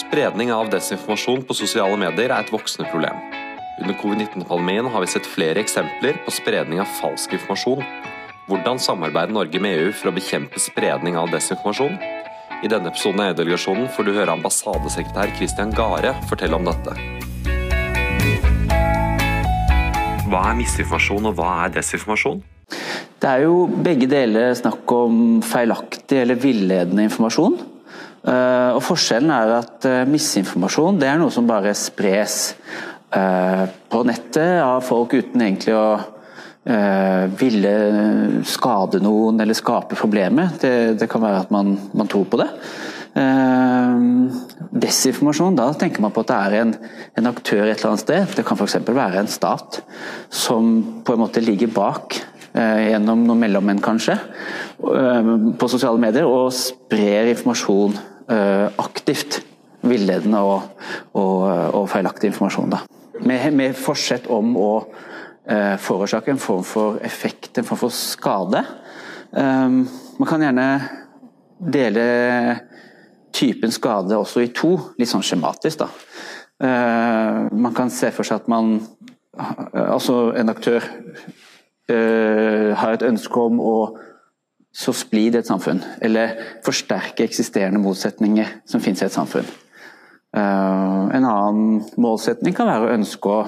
Spredning av desinformasjon på sosiale medier er et voksende problem. Under covid-19-pandemien har vi sett flere eksempler på spredning av falsk informasjon. Hvordan samarbeider Norge med EU for å bekjempe spredning av desinformasjon? I denne episoden av EU-delegasjonen får du høre ambassadesekretær Christian Gare fortelle om dette. Hva er misinformasjon, og hva er desinformasjon? Det er jo begge deler snakk om feilaktig eller villedende informasjon. Uh, og Forskjellen er at uh, misinformasjon det er noe som bare spres uh, på nettet av folk uten egentlig å ville skade noen eller skape problemer. Det, det kan være at man, man tror på det. Desinformasjon, da tenker man på at det er en, en aktør et eller annet sted. Det kan f.eks. være en stat som på en måte ligger bak gjennom noen mellommenn kanskje, på sosiale medier og sprer informasjon Eh, aktivt villedende og, og, og, feilaktig informasjon. Da. Med, med forsett om å uh, forårsake en form for effekt, en form for skade. Um, man kan gjerne dele typen skade også i to, litt sånn skjematisk. da. Uh, man kan se for seg at man, altså en aktør, uh, har et ønske om å så splid et samfunn, eller forsterke eksisterende motsetninger som finnes i et samfunn. Uh, en annen målsetning kan være å ønske å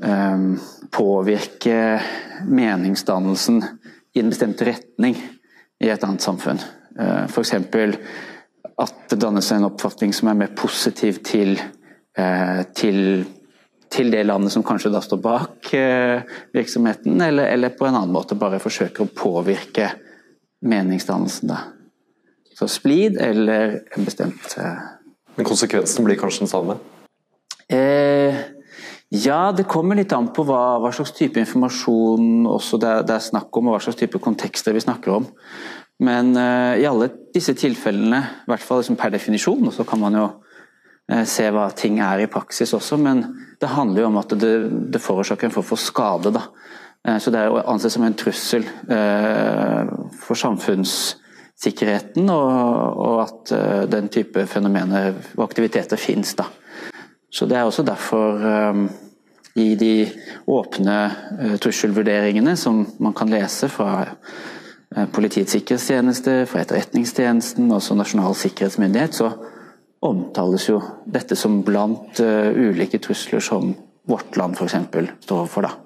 um, påvirke meningsdannelsen i en bestemt retning i et annet samfunn. Uh, F.eks. at det dannes en oppfatning som er mer positiv til, til, til det landet som kanskje da står bak virksomheten, eller, eller, på en annen måte bare forsøker å påvirke meningsdannelsen. Da. Så splid eller en bestemt eh... Men konsekvensen blir kanskje den samme? Eh, ja, det kommer litt an på hva, hva slags type informasjon det, det, er snakk om, og hva slags type kontekster vi snakker om. Men eh, i alle disse tilfellene, i hvert fall liksom per definisjon, og så kan man jo eh, se hva ting er i praksis også, men det handler jo om at det, det forårsaker en form for skade. da så det er å anse som en trussel eh, for samfunnssikkerheten, og at eh, den type fenomener og aktiviteter finnes. Da. Så Det er også derfor i de åpne trusselvurderingene som man kan lese fra Politiets sikkerhetstjeneste, fra Etterretningstjenesten, også Nasjonal sikkerhetsmyndighet, så omtales jo dette som blant ulike trusler som vårt land f.eks. står overfor. da.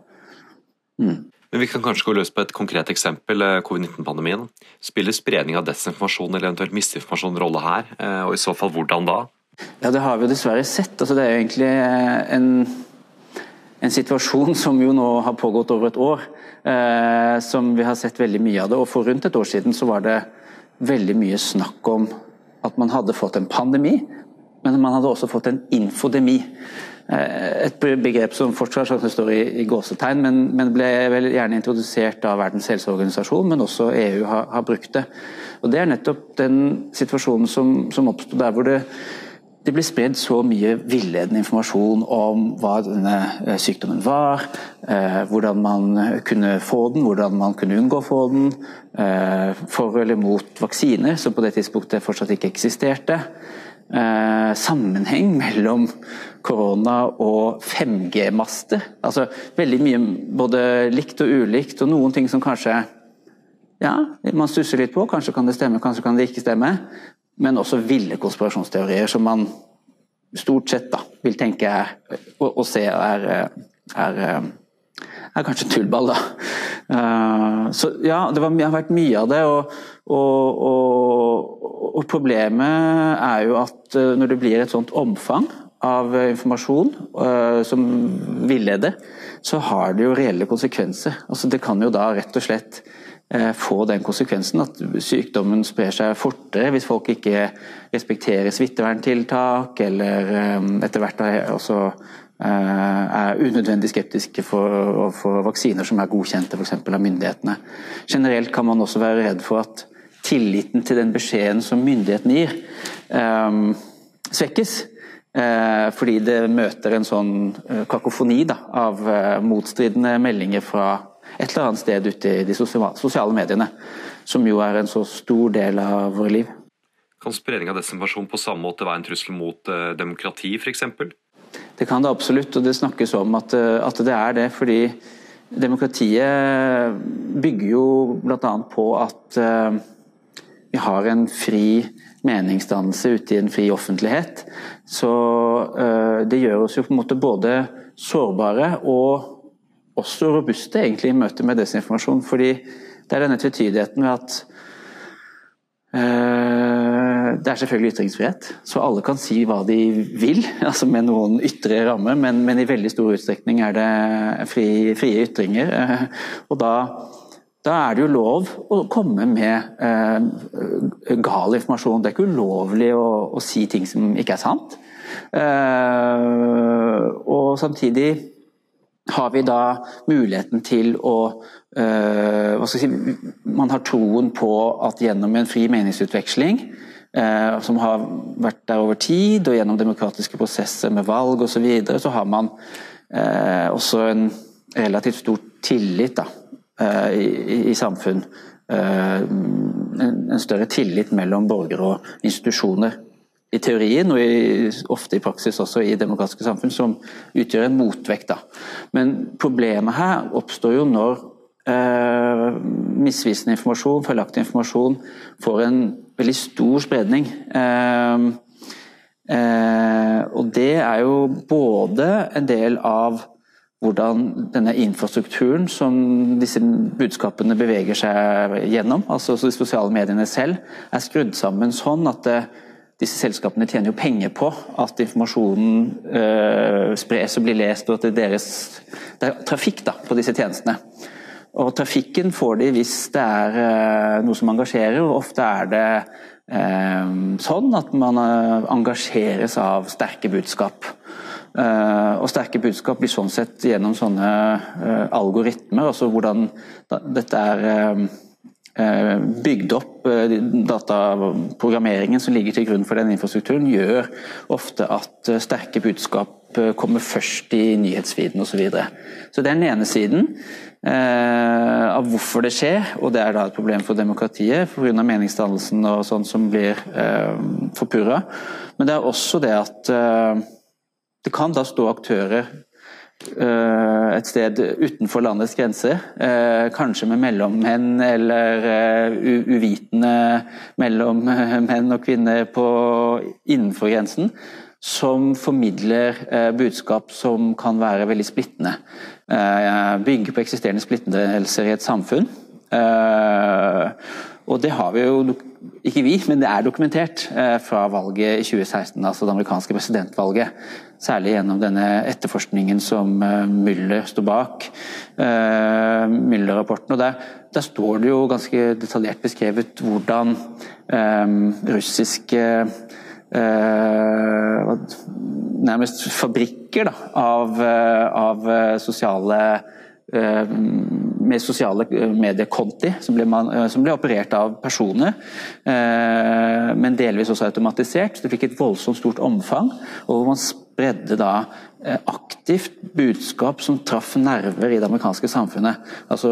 Mm. Men Vi kan kanskje gå løs på et konkret eksempel, eh, covid-19-pandemien. Spiller spredning av desinformasjon eller eventuelt misinformasjon rolle her, eh, og i så fall hvordan da? Ja, Det har vi jo dessverre sett. Altså, det er jo egentlig eh, en, en, situasjon som jo nå har pågått over et år, eh, som vi har sett veldig mye av det. Og For rundt et år siden så var det veldig mye snakk om at man hadde fått en pandemi, men man hadde også fått en infodemi. Eh, et begrep som fortsatt sånn står i, i gåsetegn, men, men, ble vel gjerne introdusert av Verdens helseorganisasjon, men også EU har, har, brukt det. Og Det er nettopp den situasjonen som, som oppsto der hvor det, det ble spredd så mye villedende informasjon om hva denne eh, sykdommen var, eh, hvordan man kunne få den, hvordan man kunne unngå å få den, for eller mot vaksiner, som på det tidspunktet fortsatt ikke eksisterte eh, sammenheng mellom korona og 5G-master. Altså veldig mye både likt og ulikt, og noen ting som kanskje ja, man stusser litt på. Kanskje kan det stemme, kanskje kan det ikke stemme. Men også ville konspirasjonsteorier som man stort sett da, vil tenke er, og, og se er, er, er kanskje tullball, da. Uh, så ja, det, var, har vært mye av det. og, og, og og Problemet er jo at eh, når det blir et sånt omfang av informasjon uh, som villeder, så har det jo reelle konsekvenser. Altså Det kan jo da rett og slett få den konsekvensen at sykdommen sprer seg fortere hvis folk ikke respekterer smitteverntiltak, eller etter hvert også er unødvendig skeptiske for, for vaksiner som er godkjente f.eks. av myndighetene. Generelt kan man også være redd for at tilliten til den beskjeden som myndighetene gir, um, svekkes. Uh, fordi det møter en sånn kakofoni da, av motstridende meldinger fra et eller annet sted ute i de sosiale mediene. Som jo er en så stor del av våre liv. Kan spredning av desinformasjon på samme måte være en trussel mot eh, demokrati, f.eks.? Det kan det absolutt, og det snakkes om at, eh, at det er det. Fordi demokratiet bygger jo bl.a. på at uh, vi har en fri meningsdannelse ute i en fri offentlighet. Så uh, det gjør oss jo på en måte både sårbare og også robuste egentlig i møte med desinformasjon. Fordi det er denne tvetydigheten ved at uh, det er selvfølgelig ytringsfrihet, så alle kan si hva de vil, altså med noen ytre rammer, men, men, i veldig stor utstrekning er det fri, frie ytringer. Uh, og da, da, er det jo lov å komme med eh, gal informasjon. Det er ikke ulovlig å, å, si ting som ikke er sant. og samtidig har vi da muligheten til å uh, si, Man har troen på at gjennom en fri meningsutveksling, som har vært der over tid, og gjennom demokratiske prosesser med valg osv., så, videre, så har man uh, også en relativt stor tillit da, i, i, samfunn. En, en større tillit mellom borgere og institusjoner i teorien, og i, ofte i praksis også i demokratiske samfunn, som utgjør en motvekt. Da. Men problemet her oppstår jo når eh, misvisende informasjon, feilaktig informasjon, får en veldig stor spredning. Eh, eh, og det er jo både en del av hvordan denne infrastrukturen som disse budskapene beveger seg gjennom, altså de sosiale mediene selv, er skrudd sammen sånn at det disse selskapene tjener jo penger på at informasjonen øh, spres og blir lest, og at det er deres det er trafikk da, på disse tjenestene. Og Trafikken får de hvis det er øh, noe som engasjerer, og ofte er det øh, sånn at man engasjeres av sterke budskap. og sterke budskap blir sånn sett gjennom sånne algoritmer, altså hvordan dette er Eh, bygd opp eh, dataprogrammeringen som ligger til grunn for den infrastrukturen, gjør ofte at eh, sterke budskap kommer først i nyhetsfeeden osv. Så, videre. så det er den ene siden eh, av hvorfor det skjer, og det er da et problem for demokratiet pga. meningsdannelsen og sånn som blir eh, forpurra. Men det er også det at eh, det kan da stå aktører Eh, et sted utenfor landets grenser. Eh, kanskje med mellommenn eller eh, uvitende mellom menn og kvinner på, innenfor grensen. Som formidler budskap som kan være veldig splittende. Bygge på eksisterende splittelser i et samfunn. Og det har vi jo ikke vi, men det er dokumentert fra valget i 2016, altså det amerikanske presidentvalget. Særlig gjennom denne etterforskningen som eh, Müller står bak. Eh, Müller-rapporten. og der, der, står det jo ganske detaljert beskrevet hvordan russiske uh, Nærmest fabrikker da, av, av sosiale med sosiale mediekonti som ble, som ble, operert av personer, men delvis også automatisert. Så det fikk et voldsomt stort omfang. og hvor man spredde da eh, aktivt budskap som traff nerver i det amerikanske samfunnet. Altså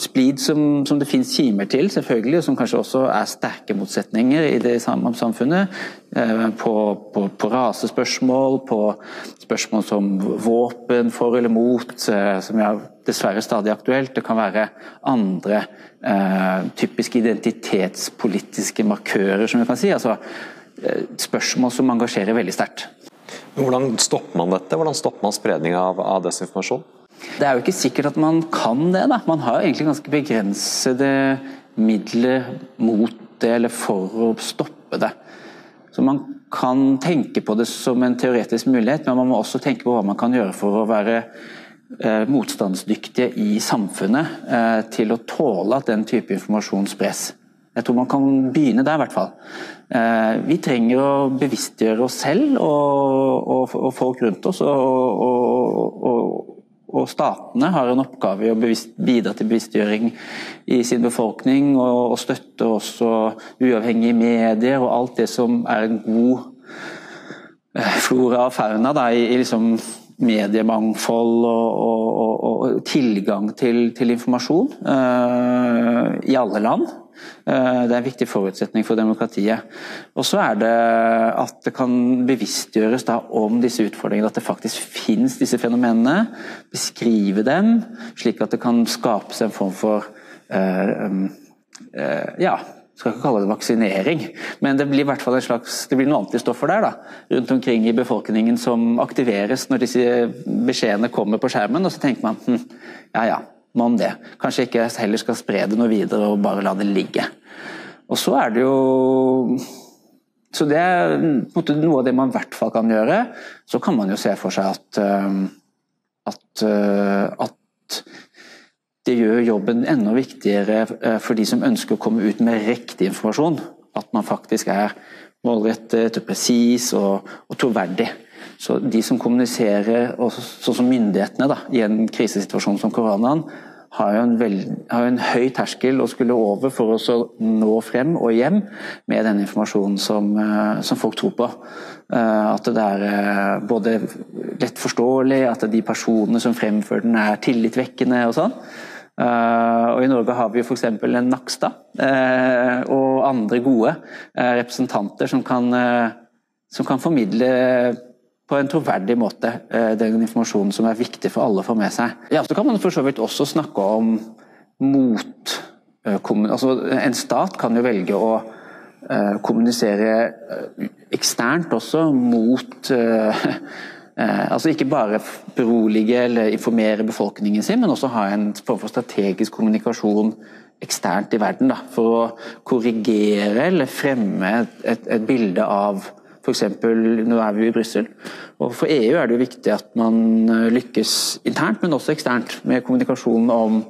Splid som, som det finnes kimer til, selvfølgelig, og som kanskje også er sterke motsetninger i det samme samfunnet. Eh, på, på, på rasespørsmål, på spørsmål som våpen for eller mot, eh, som er dessverre stadig aktuelt. Det kan være andre typiske identitetspolitiske markører, som vi kan si. altså spørsmål som engasjerer veldig sterkt. Hvordan stopper man dette? Hvordan stopper man spredning av, av, desinformasjon? Det er jo ikke sikkert at man kan det. Da. Man har egentlig ganske begrensede midler mot det, eller for å stoppe det. Så Man kan tenke på det som en teoretisk mulighet, men man må også tenke på hva man kan gjøre for å være eh, motstandsdyktige i samfunnet eh, til å tåle at den type informasjon spres. Jeg tror man kan begynne der, i hvert fall. Eh, vi trenger å bevisstgjøre oss selv og, og, og folk rundt oss. Og, og, statene har en oppgave i å bevisst, bidra til bevisstgjøring i sin befolkning. Og, støtte også uavhengige medier og alt det som er en god eh, flora og fauna da, i, i liksom mediemangfold og, tilgang til, til informasjon uh, i alle land. Eh, det er en viktig forutsetning for demokratiet. Og så er det at det kan bevisstgjøres om disse utfordringene, at det faktisk finnes disse fenomenene. Beskrive dem, slik at det kan skapes en form for um, uh, ja, skal ikke kalle det vaksinering, men det blir i hvert fall en slags, det blir noen antistoffer der da, rundt omkring i befolkningen som aktiveres når disse beskjedene kommer på skjermen. Og så tenker man hm, ja ja, man det. Kanskje ikke heller skal spre det noe videre og bare la det ligge. Og så er det jo Så det er noe av det man i hvert fall kan gjøre. Så kan man jo se for seg at, at, at det gjør jobben enda viktigere eh, for de som ønsker å komme ut med riktig informasjon. At man faktisk er målrettet, presis og, og, troverdig. Så de som kommuniserer, sånn som myndighetene da, i en krisesituasjon som koronaen, har jo veld, har en høy terskel å skulle over for å nå frem og hjem med den informasjonen som, eh, som folk tror på. Eh, at det er både lett forståelig, at de personene som fremfører den er tillitvekkende og sånn. Uh, og I Norge har vi f.eks. en Nakstad uh, og andre gode uh, representanter som kan, som kan, formidle på en troverdig måte den informasjonen som er viktig for alle å få med seg. Ja, så kan man for så vidt også snakke om mot altså, En stat kan jo velge å kommunisere eksternt også mot Eh, altså Ikke bare berolige eller informere befolkningen sin, men også ha en form for strategisk kommunikasjon eksternt i verden. Da, for å korrigere eller fremme et, et, et bilde av f.eks. Nå er vi i Brussel. For EU er det jo viktig at man eh, lykkes internt, men også eksternt med kommunikasjonen om,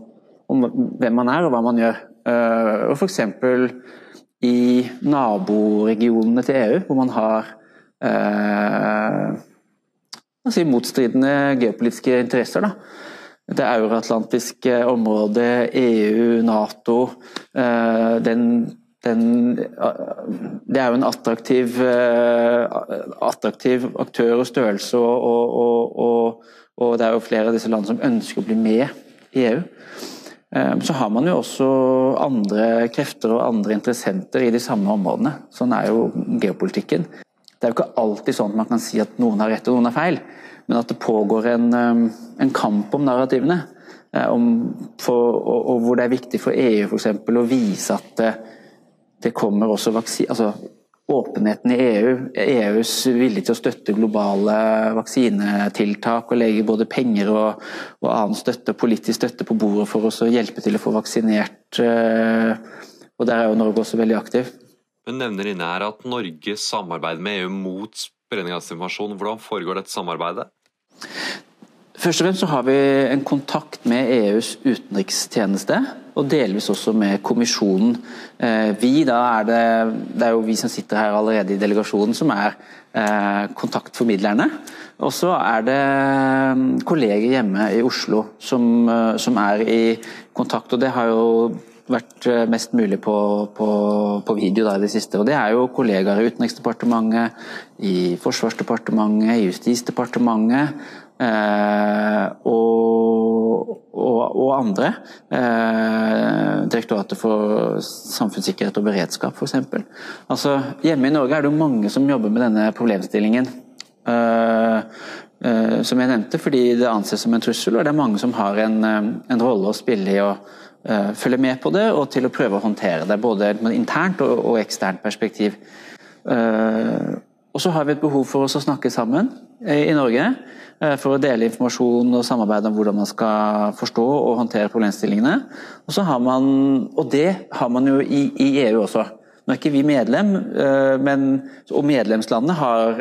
om hvem man er og hva man gjør. Uh, og F.eks. i naboregionene til EU, hvor man har eh, si, motstridende geopolitiske interesser. Da. Det euroatlantiske området, EU, Nato eh, den, den, Det er jo en attraktiv, eh, attraktiv aktør og størrelse, og, og, og, og, det er jo flere av disse landene som ønsker å bli med i EU. Eh, så har man jo også andre krefter og andre interessenter i de samme områdene. Sånn er jo geopolitikken. Det er jo ikke alltid sånn at man kan si at noen har rett og noen har feil, men at det pågår en, en kamp om narrativene. Eh, om for, og, hvor det er viktig for EU eksempel, å vise at det, kommer også vaksiner Altså, åpenheten i EU, EUs vilje til å støtte globale vaksinetiltak og legge både penger og, og annen støtte, politisk støtte på bordet for å hjelpe til å få vaksinert. Eh, og Der er jo Norge også veldig aktiv. Hun nevner inne her at Norge samarbeider med EU mot spredning av informasjon. Hvordan foregår dette samarbeidet? Først og fremst så har vi en kontakt med EUs utenrikstjeneste, og delvis også med kommisjonen. Eh, vi, da er det, det er jo vi som sitter her allerede i delegasjonen som er eh, kontaktformidlerne. Og så er det mm, kolleger hjemme i Oslo som, eh, som er i kontakt, og det har jo vært mest mulig på, på, på video da, i det siste. Og det er jo kollegaer i Utenriksdepartementet, i Forsvarsdepartementet, i Justisdepartementet eh, og, og, og, andre. Eh, Direktoratet for samfunnssikkerhet og beredskap, f.eks. Altså, hjemme i Norge er det jo mange som jobber med denne problemstillingen. Eh, eh som jeg nevnte, fordi det anses som en trussel, og det er mange som har en, eh, en rolle å spille i å uh, følge med på det, og til å prøve å håndtere det. Både internt og, og eksternt perspektiv. Uh, og så har vi et behov for oss å snakke sammen i Norge. Uh, for å dele informasjon og samarbeide om hvordan man skal forstå og håndtere problemstillingene. Og, man, og det har man jo i, i EU også. Nå er ikke vi medlem, men, og medlemslandene har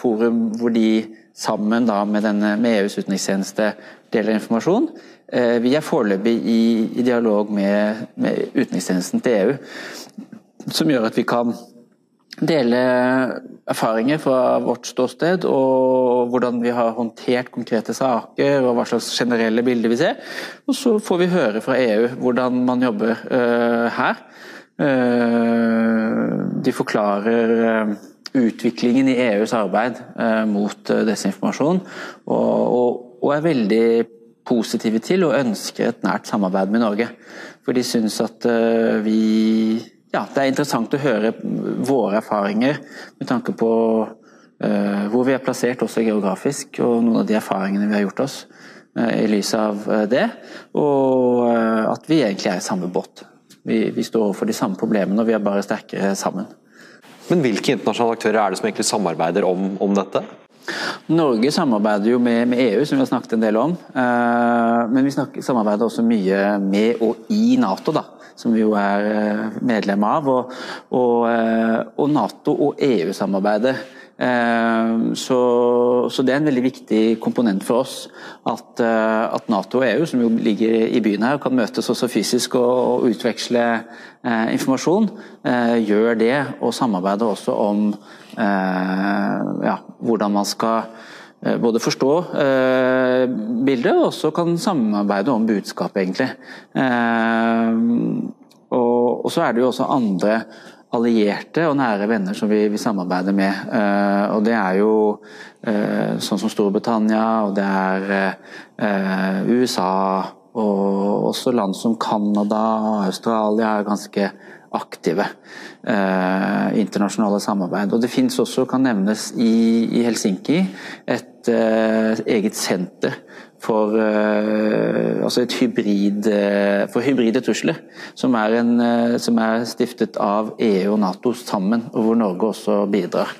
forum hvor de sammen med, denne, med EUs utenrikstjeneste deler informasjon. Eh, vi er foreløpig i, i dialog med, med utenrikstjenesten til EU, som gjør at vi kan dele erfaringer fra vårt ståsted, og hvordan vi har håndtert konkrete saker, og hva slags generelle bilder vi ser. Og så får vi høre fra EU hvordan man jobber uh, her. Uh, de forklarer uh, utviklingen i EUs arbeid mot desinformasjon, og, og, og er veldig positive til og ønsker et nært samarbeid med Norge. For de syns at vi ja, det er interessant å høre våre erfaringer med tanke på uh, hvor vi er plassert også geografisk, og noen av de erfaringene vi har gjort oss uh, i lys av uh, det. Og at vi egentlig er i samme båt. Vi, vi står overfor de samme problemene, og vi er bare sterkere sammen. Men hvilke internasjonale aktører er det som egentlig samarbeider om, om dette? Norge samarbeider jo med, med, EU, som vi har snakket en del om. men vi snakker, samarbeider også mye med og i Nato. da som vi jo er eh, medlem av. Og, og, eh, og Nato- og EU-samarbeidet. Eh, så, så, det er en veldig viktig komponent for oss at, at, Nato og EU, som jo ligger i byen her, kan møtes også fysisk og, og utveksle eh, informasjon. Eh, gjør det, og samarbeider også om eh, ja, hvordan man skal både forstå eh, bildet og også kan samarbeide om budskapet, egentlig. Eh, og, og, så er det jo også andre allierte og nære venner som vi, vi samarbeider med. Eh, og det er jo eh, sånn som Storbritannia, og det er eh, USA og også land som Canada og Australia er ganske aktive eh, internasjonale samarbeid. Og Det finnes også, kan nevnes i, i Helsinki, et eh, eget senter for, eh, altså hybrid, eh, for hybride trusler, som er, en, eh, som er, stiftet av EU og Nato sammen, og hvor Norge også bidrar.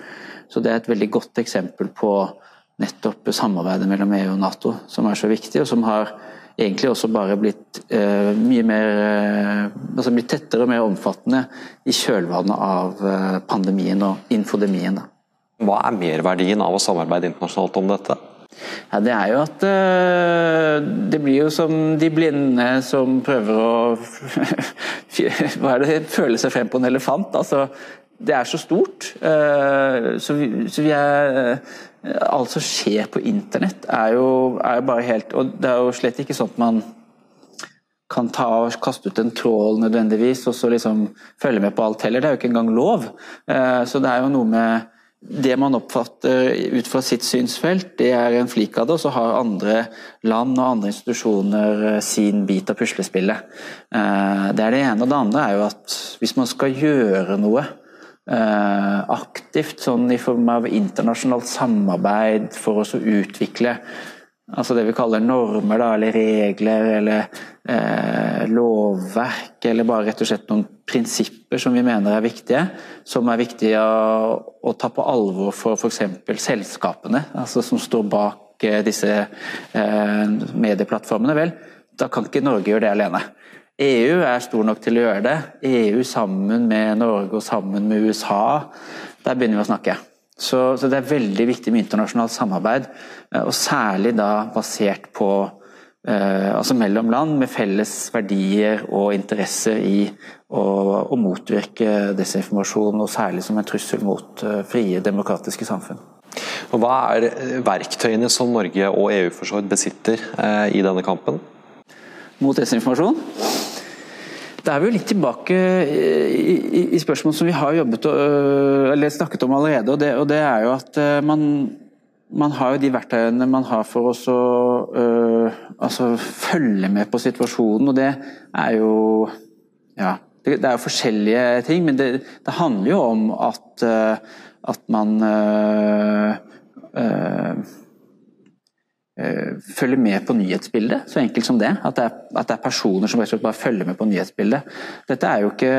Så Det er et veldig godt eksempel på nettopp samarbeidet mellom EU og Nato, som er så viktig, og som har egentlig også bare blitt eh, mye mer uh, altså blitt tettere og mer omfattende i kjølvannet av uh, pandemien og infodemien. Da. Hva er merverdien av å samarbeide internasjonalt om dette? Ja, det er jo at det blir jo som de blinde som prøver å hva er det, føle seg frem på en elefant. Altså, det er så stort. så vi, så vi er alt som skjer på internett, er jo, er jo, bare helt Og det er jo slett ikke sånn at man kan ta og kaste ut en trål nødvendigvis, og så liksom følge med på alt heller. Det er jo ikke engang lov. Eh, så det er jo noe med det man oppfatter ut fra sitt synsfelt, det er en flik av det, og så har andre land og andre institusjoner eh, sin bit av puslespillet. Eh, det er det ene. Og det andre er jo at hvis man skal gjøre noe Eh, aktivt sånn i form av internasjonalt samarbeid for å utvikle altså det vi kaller normer da, eller regler eller eh, lovverk, eller bare rett og slett noen prinsipper som vi mener er viktige, som er viktige å, å ta på alvor for f.eks. selskapene altså som står bak eh, disse eh, medieplattformene. Vel, da kan ikke Norge gjøre det alene. EU er stor nok til å gjøre det. EU sammen med Norge og sammen med USA. Der begynner vi å snakke. Så, så det er veldig viktig med internasjonalt samarbeid, eh, og særlig da basert på eh, altså mellom land med felles verdier og interesser i å, å motvirke desinformasjon, og særlig som en trussel mot eh, frie, demokratiske samfunn. Og hva er verktøyene som Norge og EU for besitter eh, i denne kampen? Mot desinformasjon? Da er vi jo litt tilbake i, i, i spørsmål som vi har jobbet øh, eller snakket om allerede. og Det, og det er jo at øh, man, man, har jo de verktøyene man har for å øh, altså følge med på situasjonen. og Det er jo ja, det, det er jo forskjellige ting, men det, det handler jo om at, at man øh, øh Eh, følge med på nyhetsbildet. Så enkelt som det. At det er, at det er personer som bare følger med på nyhetsbildet. Dette er jo ikke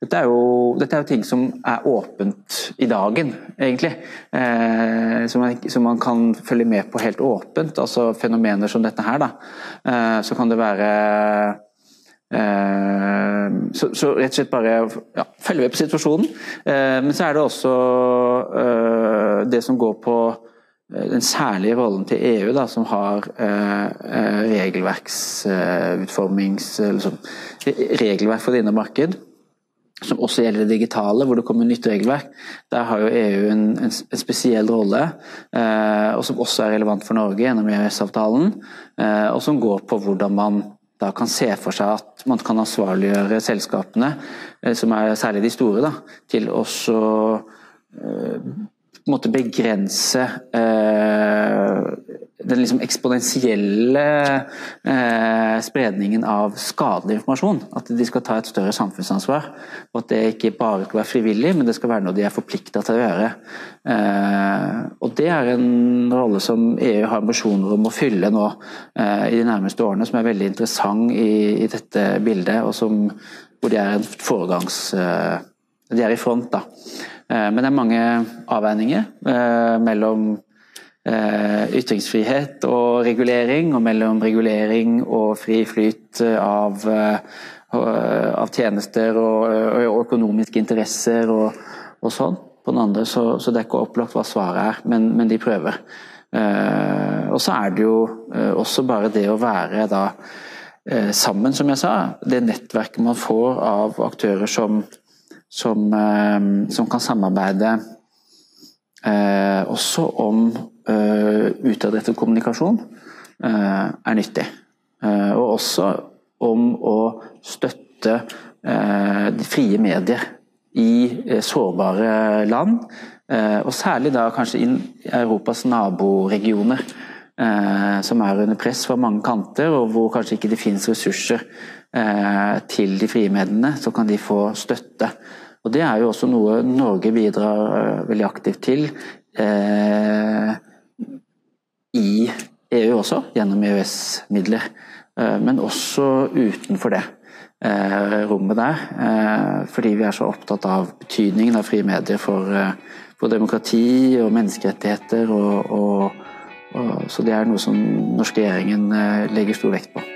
dette er, jo, dette er jo ting som er åpent i dagen, egentlig. Eh, som, man, som, man, kan følge med på helt åpent. Altså fenomener som dette her, da. Eh, så kan det være eh, så, så, rett og slett bare ja, følge med på situasjonen. Eh, men så er det også eh, det som går på den særlige rollen til EU, da, som har eh, eh regelverksutformings... Eh, liksom, regelverk for det indre marked, som også gjelder det digitale, hvor det kommer nytt regelverk. Der har jo EU en, en, en spesiell rolle, eh, og som også er relevant for Norge gjennom EØS-avtalen. Eh, og som går på hvordan man da kan se for seg at man kan ansvarliggjøre selskapene, som er særlig de store, da, til også måte begrense eh, den liksom eksponentielle eh, spredningen av skadelig informasjon. At de skal ta et større samfunnsansvar. Og at det ikke bare skal være frivillig, men det skal være noe de er forplikta til å gjøre. Eh, og det er en rolle som EU har ambisjoner om å fylle nå eh, i de nærmeste årene, som er veldig interessant i, i dette bildet, og som, hvor de er en foregangs... De er i front, da. Eh, men det er mange avveininger eh, mellom eh, ytringsfrihet og regulering, og mellom regulering og fri flyt av, av tjenester og, og, økonomiske interesser og, og sånn. På den andre, så, så, det er ikke opplagt hva svaret er, men, men de prøver. og så er det jo også bare det å være da sammen, som jeg sa. Det nettverket man får av aktører som som, eh, som kan samarbeide eh, også om eh, utadrettet kommunikasjon, er nyttig. Og også om å støtte de frie medier i sårbare land. Og særlig da kanskje i Europas naboregioner, som er under press fra mange kanter, og hvor kanskje ikke det finnes ressurser til de frie mediene, så kan de få støtte. Og Det er jo også noe Norge bidrar uh, veldig aktivt til eh, i EU også, gjennom EØS-midler. Eh, men også utenfor det rommet der. fordi vi er så opptatt av betydningen av frie medier for, for demokrati og menneskerettigheter. Og, og, og, så det er noe som norske regjeringen legger stor vekt på.